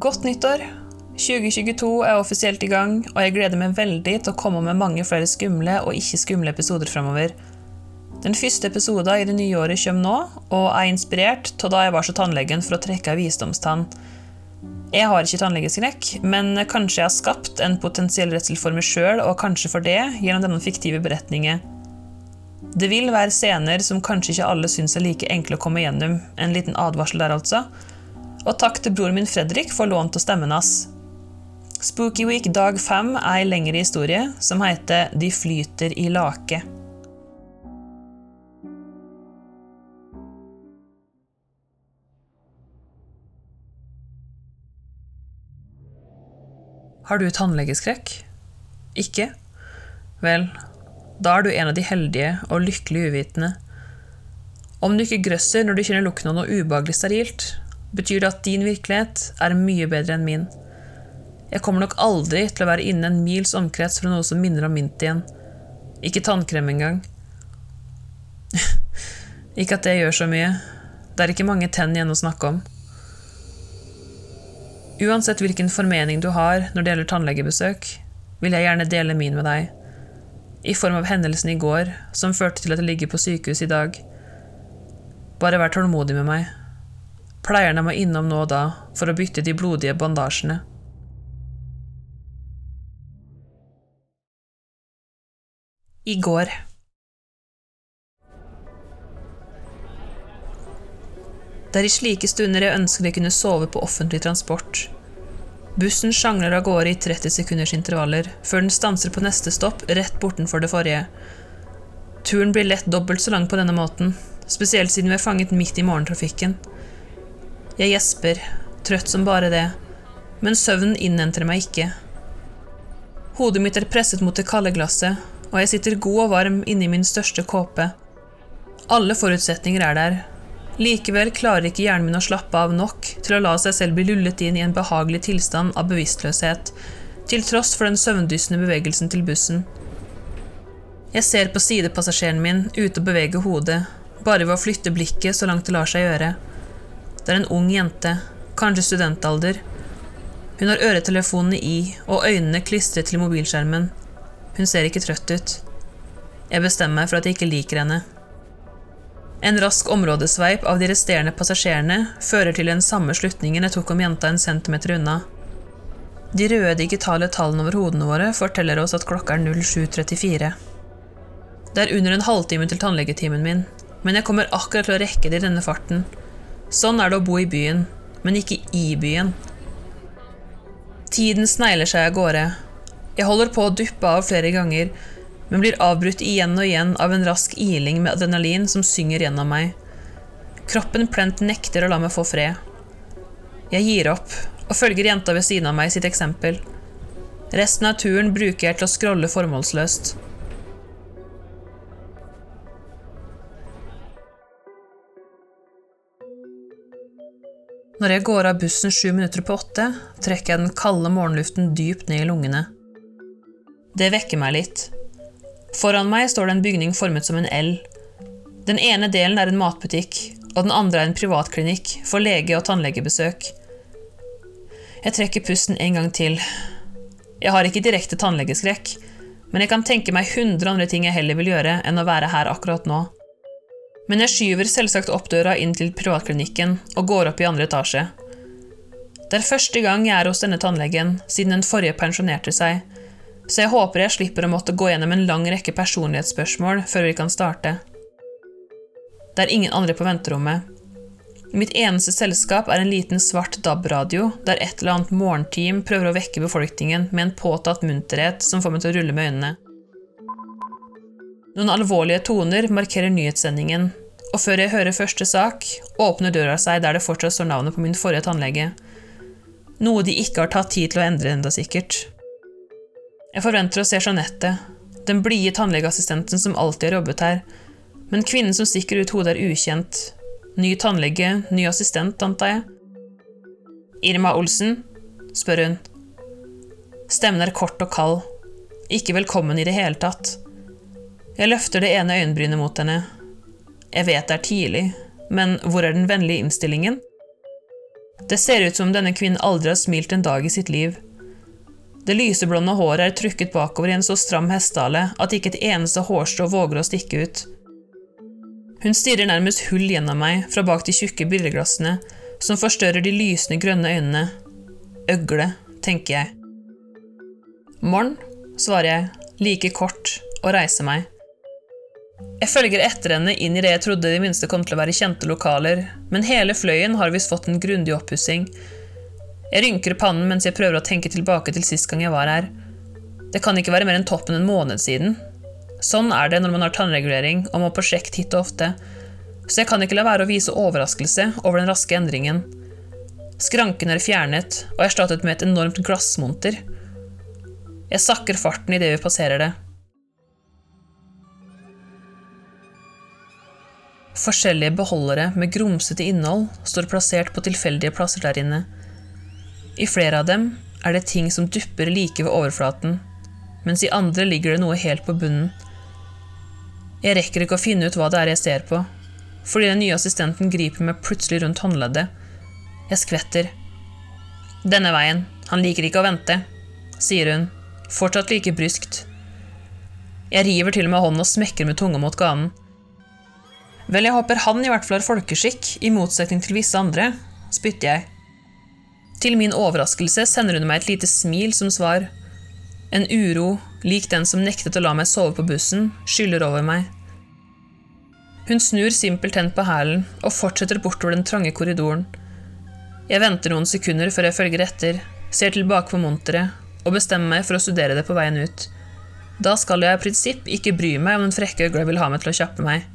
Godt nyttår! 2022 er offisielt i gang, og jeg gleder meg veldig til å komme med mange flere skumle og ikke-skumle episoder framover. Den første episoden i det nye året kommer nå, og er inspirert av da jeg var så tannlegen for å trekke ei visdomstann. Jeg har ikke tannlegeskrekk, men kanskje jeg har skapt en potensiell redsel for meg sjøl, og kanskje for det, gjennom denne fiktive beretningen. Det vil være scener som kanskje ikke alle syns er like enkle å komme gjennom. En liten advarsel der, altså. Og takk til broren min Fredrik for lån av stemmen hans. Spooky Week dag fem er ei lengre historie som heter De flyter i lake. Har du tannlegeskrekk? Ikke? Vel, da er du en av de heldige og lykkelig uvitende. Om du ikke grøsser når du kjenner lukten av noe ubehagelig sterilt, betyr det at din virkelighet er mye bedre enn min. Jeg kommer nok aldri til å være innen en mils omkrets fra noe som minner om mint igjen. Ikke tannkrem engang. ikke at det gjør så mye. Det er ikke mange tenn igjen å snakke om. Uansett hvilken formening du har når det gjelder tannlegebesøk, vil jeg gjerne dele min med deg. I form av hendelsen i går, som førte til at jeg ligger på sykehus i dag. Bare vær tålmodig med meg. Pleierne må innom nå og da for å bytte de blodige bandasjene. I går. Det er i slike stunder jeg ønsker jeg kunne sove på offentlig transport. Bussen sjangler av gårde i 30 sekunders intervaller, før den stanser på neste stopp rett bortenfor det forrige. Turen blir lett dobbelt så lang på denne måten, spesielt siden vi er fanget midt i morgentrafikken. Jeg gjesper, trøtt som bare det, men søvnen innhenter meg ikke. Hodet mitt er presset mot det kalde glasset, og jeg sitter god og varm inni min største kåpe. Alle forutsetninger er der, Likevel klarer ikke hjernen min å slappe av nok til å la seg selv bli lullet inn i en behagelig tilstand av bevisstløshet, til tross for den søvndyssende bevegelsen til bussen. Jeg ser på sidepassasjeren min ute og beveger hodet, bare ved å flytte blikket så langt det lar seg gjøre. Det er en ung jente, kanskje studentalder. Hun har øretelefonene i og øynene klistret til mobilskjermen. Hun ser ikke trøtt ut. Jeg bestemmer meg for at jeg ikke liker henne. En rask områdesveip av de resterende passasjerene fører til den samme slutningen jeg tok om jenta en centimeter unna. De røde digitale tallene over hodene våre forteller oss at klokka er 07.34. Det er under en halvtime til tannlegetimen min, men jeg kommer akkurat til å rekke det i denne farten. Sånn er det å bo i byen, men ikke i byen. Tiden snegler seg av gårde. Jeg holder på å duppe av flere ganger, men blir avbrutt igjen og igjen av en rask iling med adrenalin som synger gjennom meg. Kroppen plent nekter å la meg få fred. Jeg gir opp, og følger jenta ved siden av meg sitt eksempel. Resten av turen bruker jeg til å scrolle formålsløst. Når jeg går av bussen sju minutter på åtte, trekker jeg den kalde morgenluften dypt ned i lungene. Det vekker meg litt. Foran meg står det en bygning formet som en L. Den ene delen er en matbutikk, og den andre er en privatklinikk for lege- og tannlegebesøk. Jeg trekker pusten en gang til. Jeg har ikke direkte tannlegeskrekk, men jeg kan tenke meg hundre andre ting jeg heller vil gjøre enn å være her akkurat nå. Men jeg skyver selvsagt opp døra inn til privatklinikken og går opp i andre etasje. Det er første gang jeg er hos denne tannlegen siden den forrige pensjonerte seg, så jeg håper jeg slipper å måtte gå gjennom en lang rekke personlighetsspørsmål før vi kan starte. Det er ingen andre på venterommet. Mitt eneste selskap er en liten svart DAB-radio der et eller annet morgenteam prøver å vekke befolkningen med en påtatt munterhet som får meg til å rulle med øynene. Noen alvorlige toner markerer nyhetssendingen, og før jeg hører første sak, åpner døra seg der det fortsatt står navnet på min forrige tannlege. Noe de ikke har tatt tid til å endre enda sikkert. Jeg forventer å se Jeanette, den blide tannlegeassistenten som alltid har jobbet her, men kvinnen som stikker ut hodet, er ukjent. Ny tannlege, ny assistent, antar jeg. Irma Olsen? spør hun. Stemmen er kort og kald. Ikke velkommen i det hele tatt. Jeg løfter det ene øyenbrynet mot henne. Jeg vet det er tidlig, men hvor er den vennlige innstillingen? Det ser ut som denne kvinnen aldri har smilt en dag i sitt liv. Det lyseblonde håret er trukket bakover i en så stram hestehale at ikke et eneste hårstrå våger å stikke ut. Hun stirrer nærmest hull gjennom meg fra bak de tjukke brilleglassene som forstørrer de lysende grønne øynene. Øgle, tenker jeg. Morn, svarer jeg, like kort, og reiser meg. Jeg følger etter henne inn i det jeg trodde de minste kom til å være kjente lokaler, men hele fløyen har visst fått en grundig oppussing. Jeg rynker pannen mens jeg prøver å tenke tilbake til sist gang jeg var her. Det kan ikke være mer enn toppen en måned siden. Sånn er det når man har tannregulering og må på sjekk titt og ofte, så jeg kan ikke la være å vise overraskelse over den raske endringen. Skranken er fjernet og erstattet med et enormt glassmonter. Jeg sakker farten idet vi passerer det. Forskjellige beholdere med grumsete innhold står plassert på tilfeldige plasser der inne. I flere av dem er det ting som dupper like ved overflaten, mens i andre ligger det noe helt på bunnen. Jeg rekker ikke å finne ut hva det er jeg ser på, fordi den nye assistenten griper meg plutselig rundt håndleddet. Jeg skvetter. Denne veien, han liker ikke å vente, sier hun, fortsatt like bryskt. Jeg river til og med hånden og smekker med tunga mot ganen. Vel, jeg håper han i hvert fall har folkeskikk, i motsetning til visse andre, spytter jeg. Til min overraskelse sender hun meg et lite smil som svar. En uro, lik den som nektet å la meg sove på bussen, skyller over meg. Hun snur simpelthen på hælen og fortsetter bortover den trange korridoren. Jeg venter noen sekunder før jeg følger etter, ser tilbake på monteret og bestemmer meg for å studere det på veien ut. Da skal jeg i prinsipp ikke bry meg om den frekke øgla vil ha meg til å kjappe meg.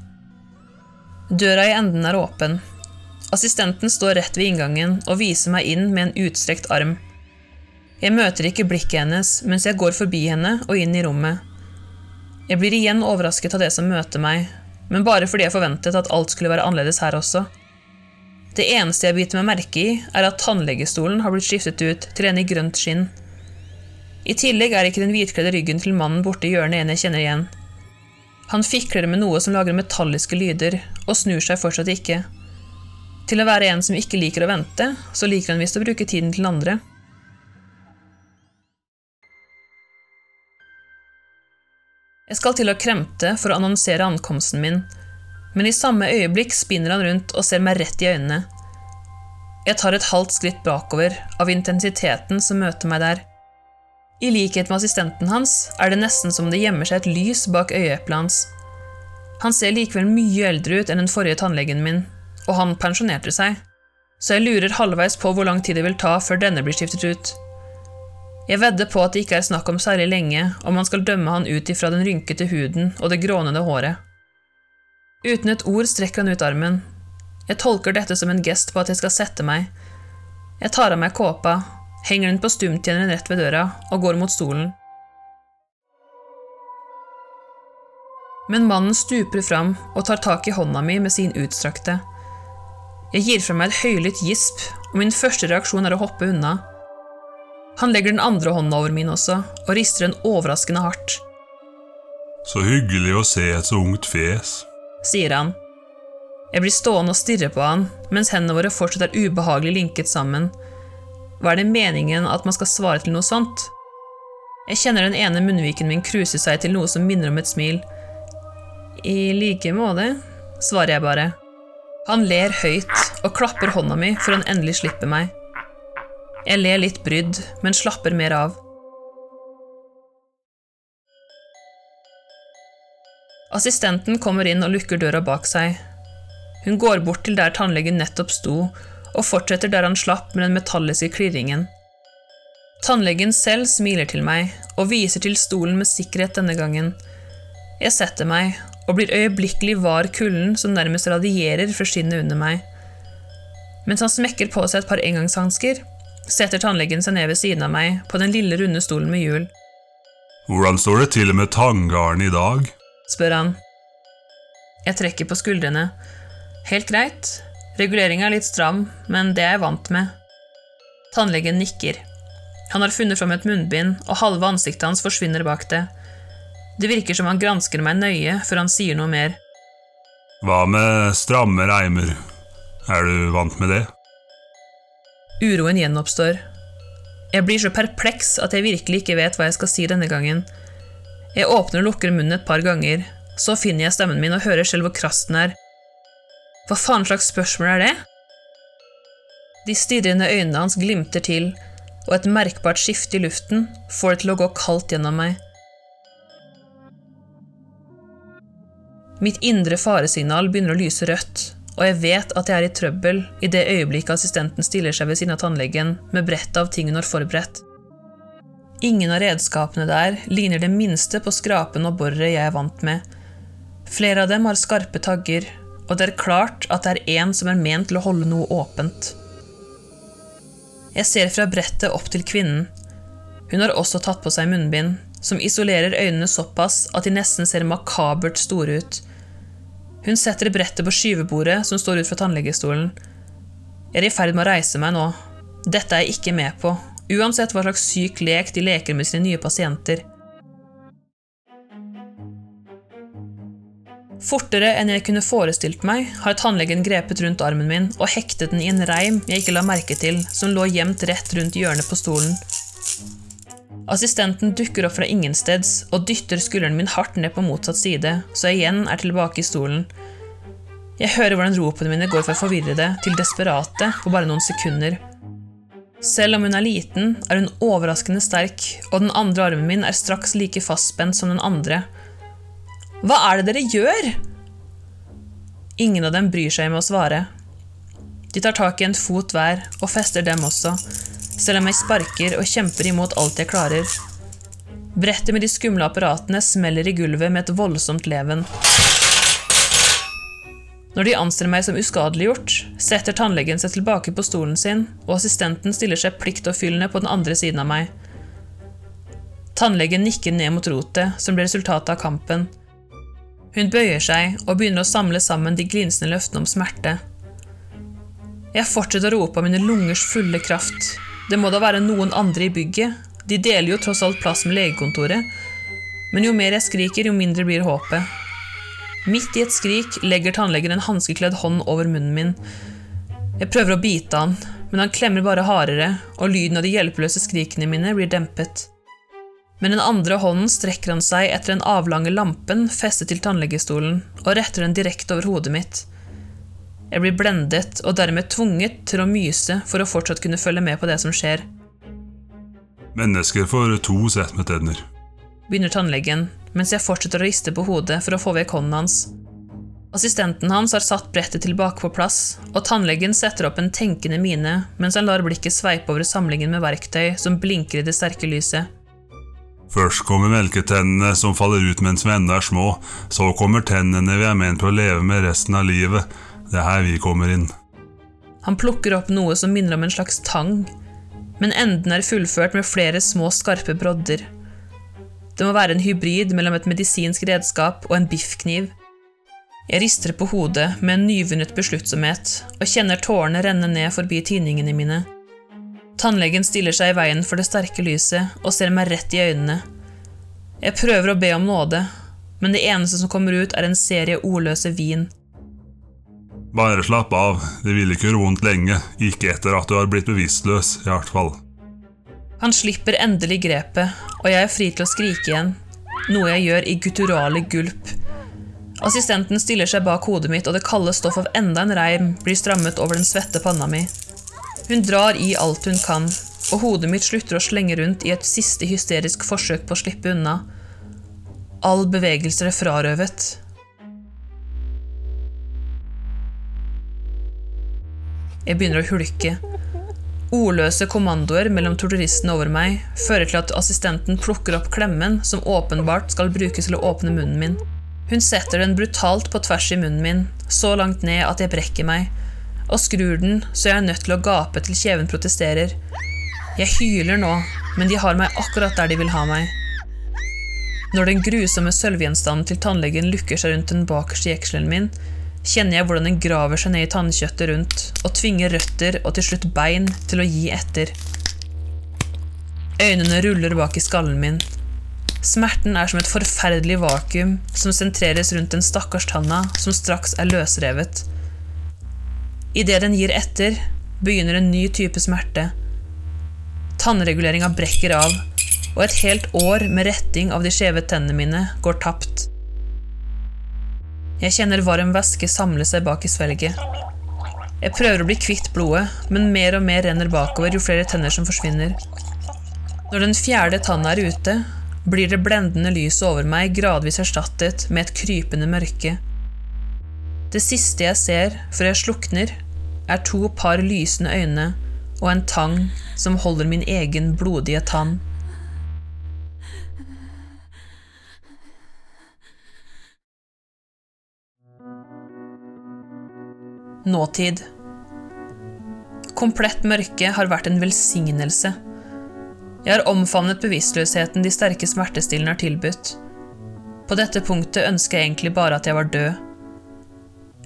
Døra i enden er åpen. Assistenten står rett ved inngangen og viser meg inn med en utstrekt arm. Jeg møter ikke blikket hennes mens jeg går forbi henne og inn i rommet. Jeg blir igjen overrasket av det som møter meg, men bare fordi jeg forventet at alt skulle være annerledes her også. Det eneste jeg biter meg merke i, er at tannlegestolen har blitt skiftet ut til en i grønt skinn. I tillegg er ikke den hvitkledde ryggen til mannen borte i hjørnet en jeg kjenner igjen. Han fikler med noe som lager metalliske lyder, og snur seg fortsatt ikke. Til å være en som ikke liker å vente, så liker han visst å bruke tiden til andre. Jeg skal til å kremte for å annonsere ankomsten min, men i samme øyeblikk spinner han rundt og ser meg rett i øynene. Jeg tar et halvt skritt bakover av intensiteten som møter meg der. I likhet med assistenten hans er det nesten som det gjemmer seg et lys bak øyeeplet hans. Han ser likevel mye eldre ut enn den forrige tannlegen min, og han pensjonerte seg, så jeg lurer halvveis på hvor lang tid det vil ta før denne blir skiftet ut. Jeg vedder på at det ikke er snakk om særlig lenge om man skal dømme han ut ifra den rynkete huden og det grånede håret. Uten et ord strekker han ut armen. Jeg tolker dette som en gest på at jeg skal sette meg. Jeg tar av meg kåpa henger den på stumtjeneren rett ved døra og går mot stolen. Men mannen stuper fram og tar tak i hånda mi med sin utstrakte. Jeg gir fra meg et høylytt gisp, og min første reaksjon er å hoppe unna. Han legger den andre hånda over min også, og rister den overraskende hardt. Så hyggelig å se et så ungt fjes, sier han. Jeg blir stående og stirre på han, mens hendene våre fortsatt er ubehagelig linket sammen, hva er det meningen at man skal svare til noe sånt? Jeg kjenner den ene munnviken min kruse seg til noe som minner om et smil. I like måte, svarer jeg bare. Han ler høyt og klapper hånda mi for han endelig slipper meg. Jeg ler litt brydd, men slapper mer av. Assistenten kommer inn og lukker døra bak seg. Hun går bort til der tannlegen nettopp sto, og fortsetter der han slapp med den metalliske klirringen. Tannlegen selv smiler til meg og viser til stolen med sikkerhet denne gangen. Jeg setter meg og blir øyeblikkelig var kulden som nærmest radierer fra skinnet under meg. Mens han smekker på seg et par engangshansker, setter tannlegen seg ned ved siden av meg på den lille, runde stolen med hjul. Hvordan står det til med tanngarden i dag? spør han. Jeg trekker på skuldrene. Helt greit, Reguleringa er litt stram, men det er jeg vant med. Tannlegen nikker. Han har funnet fram et munnbind, og halve ansiktet hans forsvinner bak det. Det virker som han gransker meg nøye før han sier noe mer. Hva med stramme reimer? Er du vant med det? Uroen gjenoppstår. Jeg blir så perpleks at jeg virkelig ikke vet hva jeg skal si denne gangen. Jeg åpner og lukker munnen et par ganger, så finner jeg stemmen min og hører selv hvor krass den er. Hva faen slags spørsmål er det? De stirrende øynene hans glimter til, og et merkbart skifte i luften får det til å gå kaldt gjennom meg. Mitt indre faresignal begynner å lyse rødt, og jeg vet at jeg er i trøbbel i det øyeblikket assistenten stiller seg ved siden av tannlegen med brettet av ting hun har forberedt. Ingen av redskapene der ligner det minste på skrapen og boret jeg er vant med. Flere av dem har skarpe tagger, og det er klart at det er én som er ment til å holde noe åpent. Jeg ser fra brettet opp til kvinnen. Hun har også tatt på seg munnbind, som isolerer øynene såpass at de nesten ser makabert store ut. Hun setter brettet på skyvebordet som står ut fra tannlegestolen. Jeg er i ferd med å reise meg nå. Dette er jeg ikke med på, uansett hva slags syk lek de leker med sine nye pasienter. Fortere enn jeg kunne forestilt meg, har tannlegen grepet rundt armen min og hektet den i en reim jeg ikke la merke til, som lå gjemt rett rundt hjørnet på stolen. Assistenten dukker opp fra ingensteds og dytter skulderen min hardt ned på motsatt side, så jeg igjen er tilbake i stolen. Jeg hører hvordan ropene mine går fra forvirrede til desperate på bare noen sekunder. Selv om hun er liten, er hun overraskende sterk, og den andre armen min er straks like fastspent som den andre. Hva er det dere gjør? Ingen av dem bryr seg med å svare. De tar tak i en fot hver og fester dem også, selv om jeg sparker og kjemper imot alt jeg klarer. Brettet med de skumle apparatene smeller i gulvet med et voldsomt leven. Når de anser meg som uskadeliggjort, setter tannlegen seg tilbake på stolen sin, og assistenten stiller seg pliktoppfyllende på den andre siden av meg. Tannlegen nikker ned mot rotet, som blir resultatet av kampen. Hun bøyer seg og begynner å samle sammen de glinsende løftene om smerte. Jeg fortsetter å rope av mine lungers fulle kraft. Det må da være noen andre i bygget, de deler jo tross alt plass med legekontoret. Men jo mer jeg skriker, jo mindre blir håpet. Midt i et skrik legger tannlegen en hanskekledd hånd over munnen min. Jeg prøver å bite han, men han klemmer bare hardere, og lyden av de hjelpeløse skrikene mine blir dempet. Med den andre hånden strekker han seg etter den avlange lampen festet til tannlegestolen, og retter den direkte over hodet mitt. Jeg blir blendet og dermed tvunget til å myse for å fortsatt kunne følge med på det som skjer. Mennesker får to sett med tenner. begynner tannlegen, mens jeg fortsetter å riste på hodet for å få vekk hånden hans. Assistenten hans har satt brettet tilbake på plass, og tannlegen setter opp en tenkende mine mens han lar blikket sveipe over samlingen med verktøy som blinker i det sterke lyset. Først kommer melketennene som faller ut mens vi ennå er små, så kommer tennene vi er ment på å leve med resten av livet. Det er her vi kommer inn. Han plukker opp noe som minner om en slags tang, men enden er fullført med flere små, skarpe brodder. Det må være en hybrid mellom et medisinsk redskap og en biffkniv. Jeg rister på hodet med en nyvunnet besluttsomhet og kjenner tårene renne ned forbi tinningene mine. Tannlegen stiller seg i veien for det sterke lyset og ser meg rett i øynene. Jeg prøver å be om nåde, men det eneste som kommer ut, er en serie ordløse vin. Bare slapp av, det vil ikke gjøre vondt lenge, ikke etter at du har blitt bevisstløs, i hvert fall. Han slipper endelig grepet, og jeg er fri til å skrike igjen, noe jeg gjør i gutturale gulp. Assistenten stiller seg bak hodet mitt, og det kalde stoff av enda en reim blir strammet over den svette panna mi. Hun drar i alt hun kan, og hodet mitt slutter å slenge rundt i et siste hysterisk forsøk på å slippe unna. All bevegelser er frarøvet. Jeg begynner å hulke. Ordløse kommandoer mellom torturistene over meg fører til at assistenten plukker opp klemmen som åpenbart skal brukes til å åpne munnen min. Hun setter den brutalt på tvers i munnen min, så langt ned at jeg brekker meg, og skrur den så jeg er nødt til å gape til kjeven protesterer. Jeg hyler nå, men de har meg akkurat der de vil ha meg. Når den grusomme sølvgjenstanden til tannlegen lukker seg rundt den bakerste jekselen min, kjenner jeg hvordan den graver seg ned i tannkjøttet rundt og tvinger røtter og til slutt bein til å gi etter. Øynene ruller bak i skallen min. Smerten er som et forferdelig vakuum som sentreres rundt den stakkars tanna som straks er løsrevet. Idet den gir etter, begynner en ny type smerte. Tannreguleringa brekker av, og et helt år med retting av de skjeve tennene mine går tapt. Jeg kjenner varm væske samle seg bak i svelget. Jeg prøver å bli kvitt blodet, men mer og mer renner bakover jo flere tenner som forsvinner. Når den fjerde tanna er ute, blir det blendende lyset over meg gradvis erstattet med et krypende mørke. Det siste jeg ser før jeg slukner, er to par lysende øyne og en tang som holder min egen blodige tann. Nåtid. Komplett mørke har vært en velsignelse. Jeg har omfavnet bevisstløsheten de sterke smertestillende har tilbudt. På dette punktet ønsker jeg egentlig bare at jeg var død.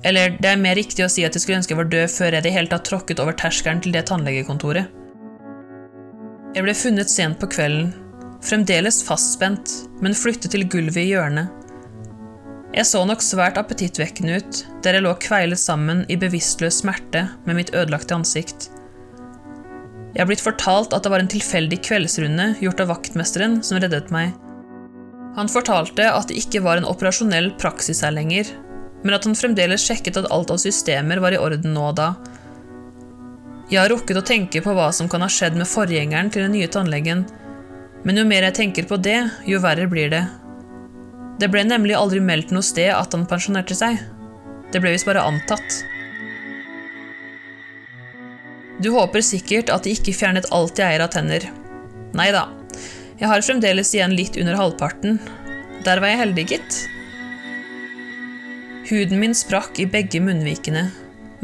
Eller det er mer riktig å si at jeg skulle ønske jeg var død før jeg i det hele tatt tråkket over terskelen til det tannlegekontoret. Jeg ble funnet sent på kvelden, fremdeles fastspent, men flyttet til gulvet i hjørnet. Jeg så nok svært appetittvekkende ut, der jeg lå kveilet sammen i bevisstløs smerte med mitt ødelagte ansikt. Jeg har blitt fortalt at det var en tilfeldig kveldsrunde gjort av vaktmesteren som reddet meg. Han fortalte at det ikke var en operasjonell praksis her lenger, men at han fremdeles sjekket at alt av systemer var i orden nå og da. Jeg har rukket å tenke på hva som kan ha skjedd med forgjengeren til den nye tannlegen, men jo mer jeg tenker på det, jo verre blir det. Det ble nemlig aldri meldt noe sted at han pensjonerte seg. Det ble visst bare antatt. Du håper sikkert at de ikke fjernet alt jeg eier av tenner. Nei da, jeg har fremdeles igjen litt under halvparten. Der var jeg heldig, gitt. Huden min sprakk i begge munnvikene,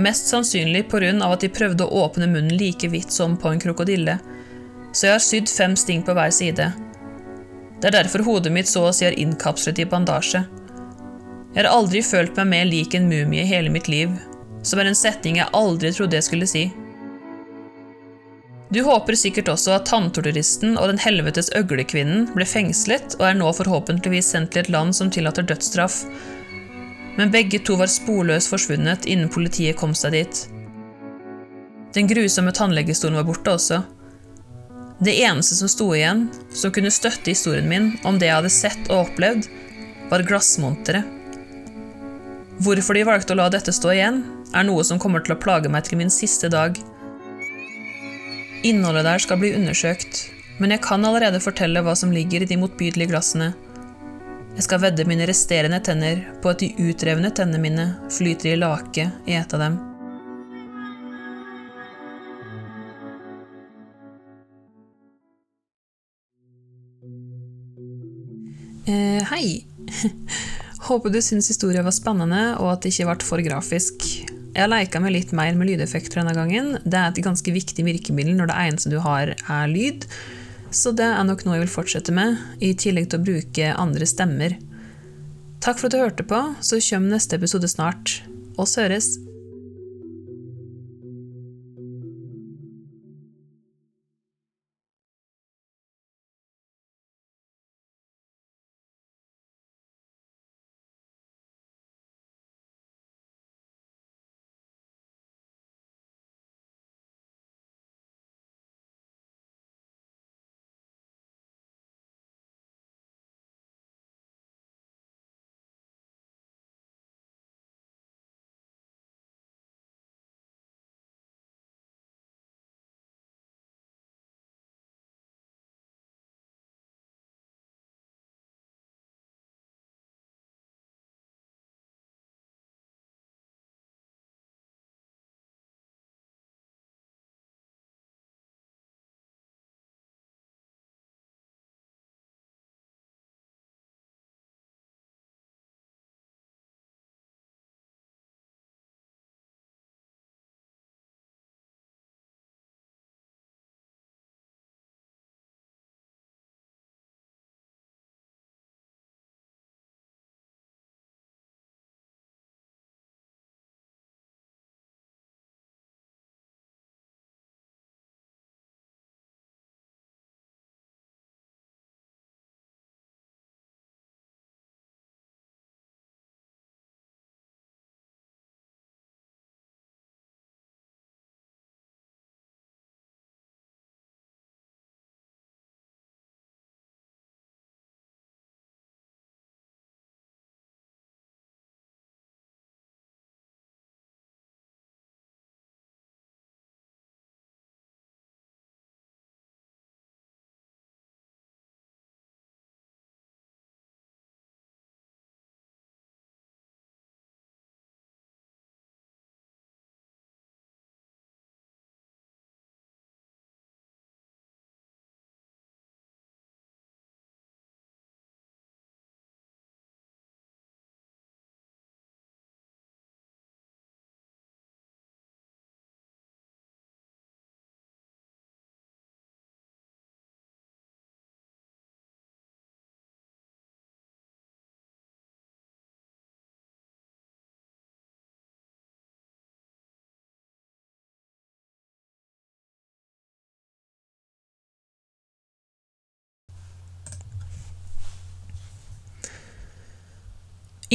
mest sannsynlig av at de prøvde å åpne munnen like vidt som på en krokodille, så jeg har sydd fem sting på hver side. Det er derfor hodet mitt så å si er innkapslet i bandasje. Jeg har aldri følt meg mer lik en mumie i hele mitt liv, som er en setning jeg aldri trodde jeg skulle si. Du håper sikkert også at tanntorturisten og den helvetes øglekvinnen ble fengslet og er nå forhåpentligvis sendt til et land som tillater dødsstraff, men begge to var sporløst forsvunnet innen politiet kom seg dit. Den grusomme tannlegestolen var borte også. Det eneste som sto igjen, som kunne støtte historien min om det jeg hadde sett og opplevd, var glassmonteret. Hvorfor de valgte å la dette stå igjen, er noe som kommer til å plage meg til min siste dag. Innholdet der skal bli undersøkt, men jeg kan allerede fortelle hva som ligger i de motbydelige glassene. Jeg skal vedde mine resterende tenner på at de utrevne tennene mine flyter i lake i et av dem. Eh, hei! Håper du syns historien var spennende, og at det ikke ble for grafisk. Jeg har leika meg litt mer med lydeffekter denne gangen. Det er et ganske viktig virkemiddel når det eneste du har, er lyd. Så det er nok noe jeg vil fortsette med, i tillegg til å bruke andre stemmer. Takk for at du hørte på, så kommer neste episode snart. Oss høres!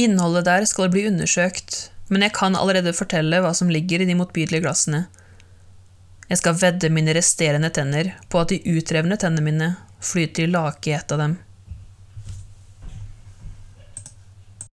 Innholdet der skal bli undersøkt, men jeg kan allerede fortelle hva som ligger i de motbydelige glassene. Jeg skal vedde mine resterende tenner på at de utrevne tennene mine flyter i lake i et av dem.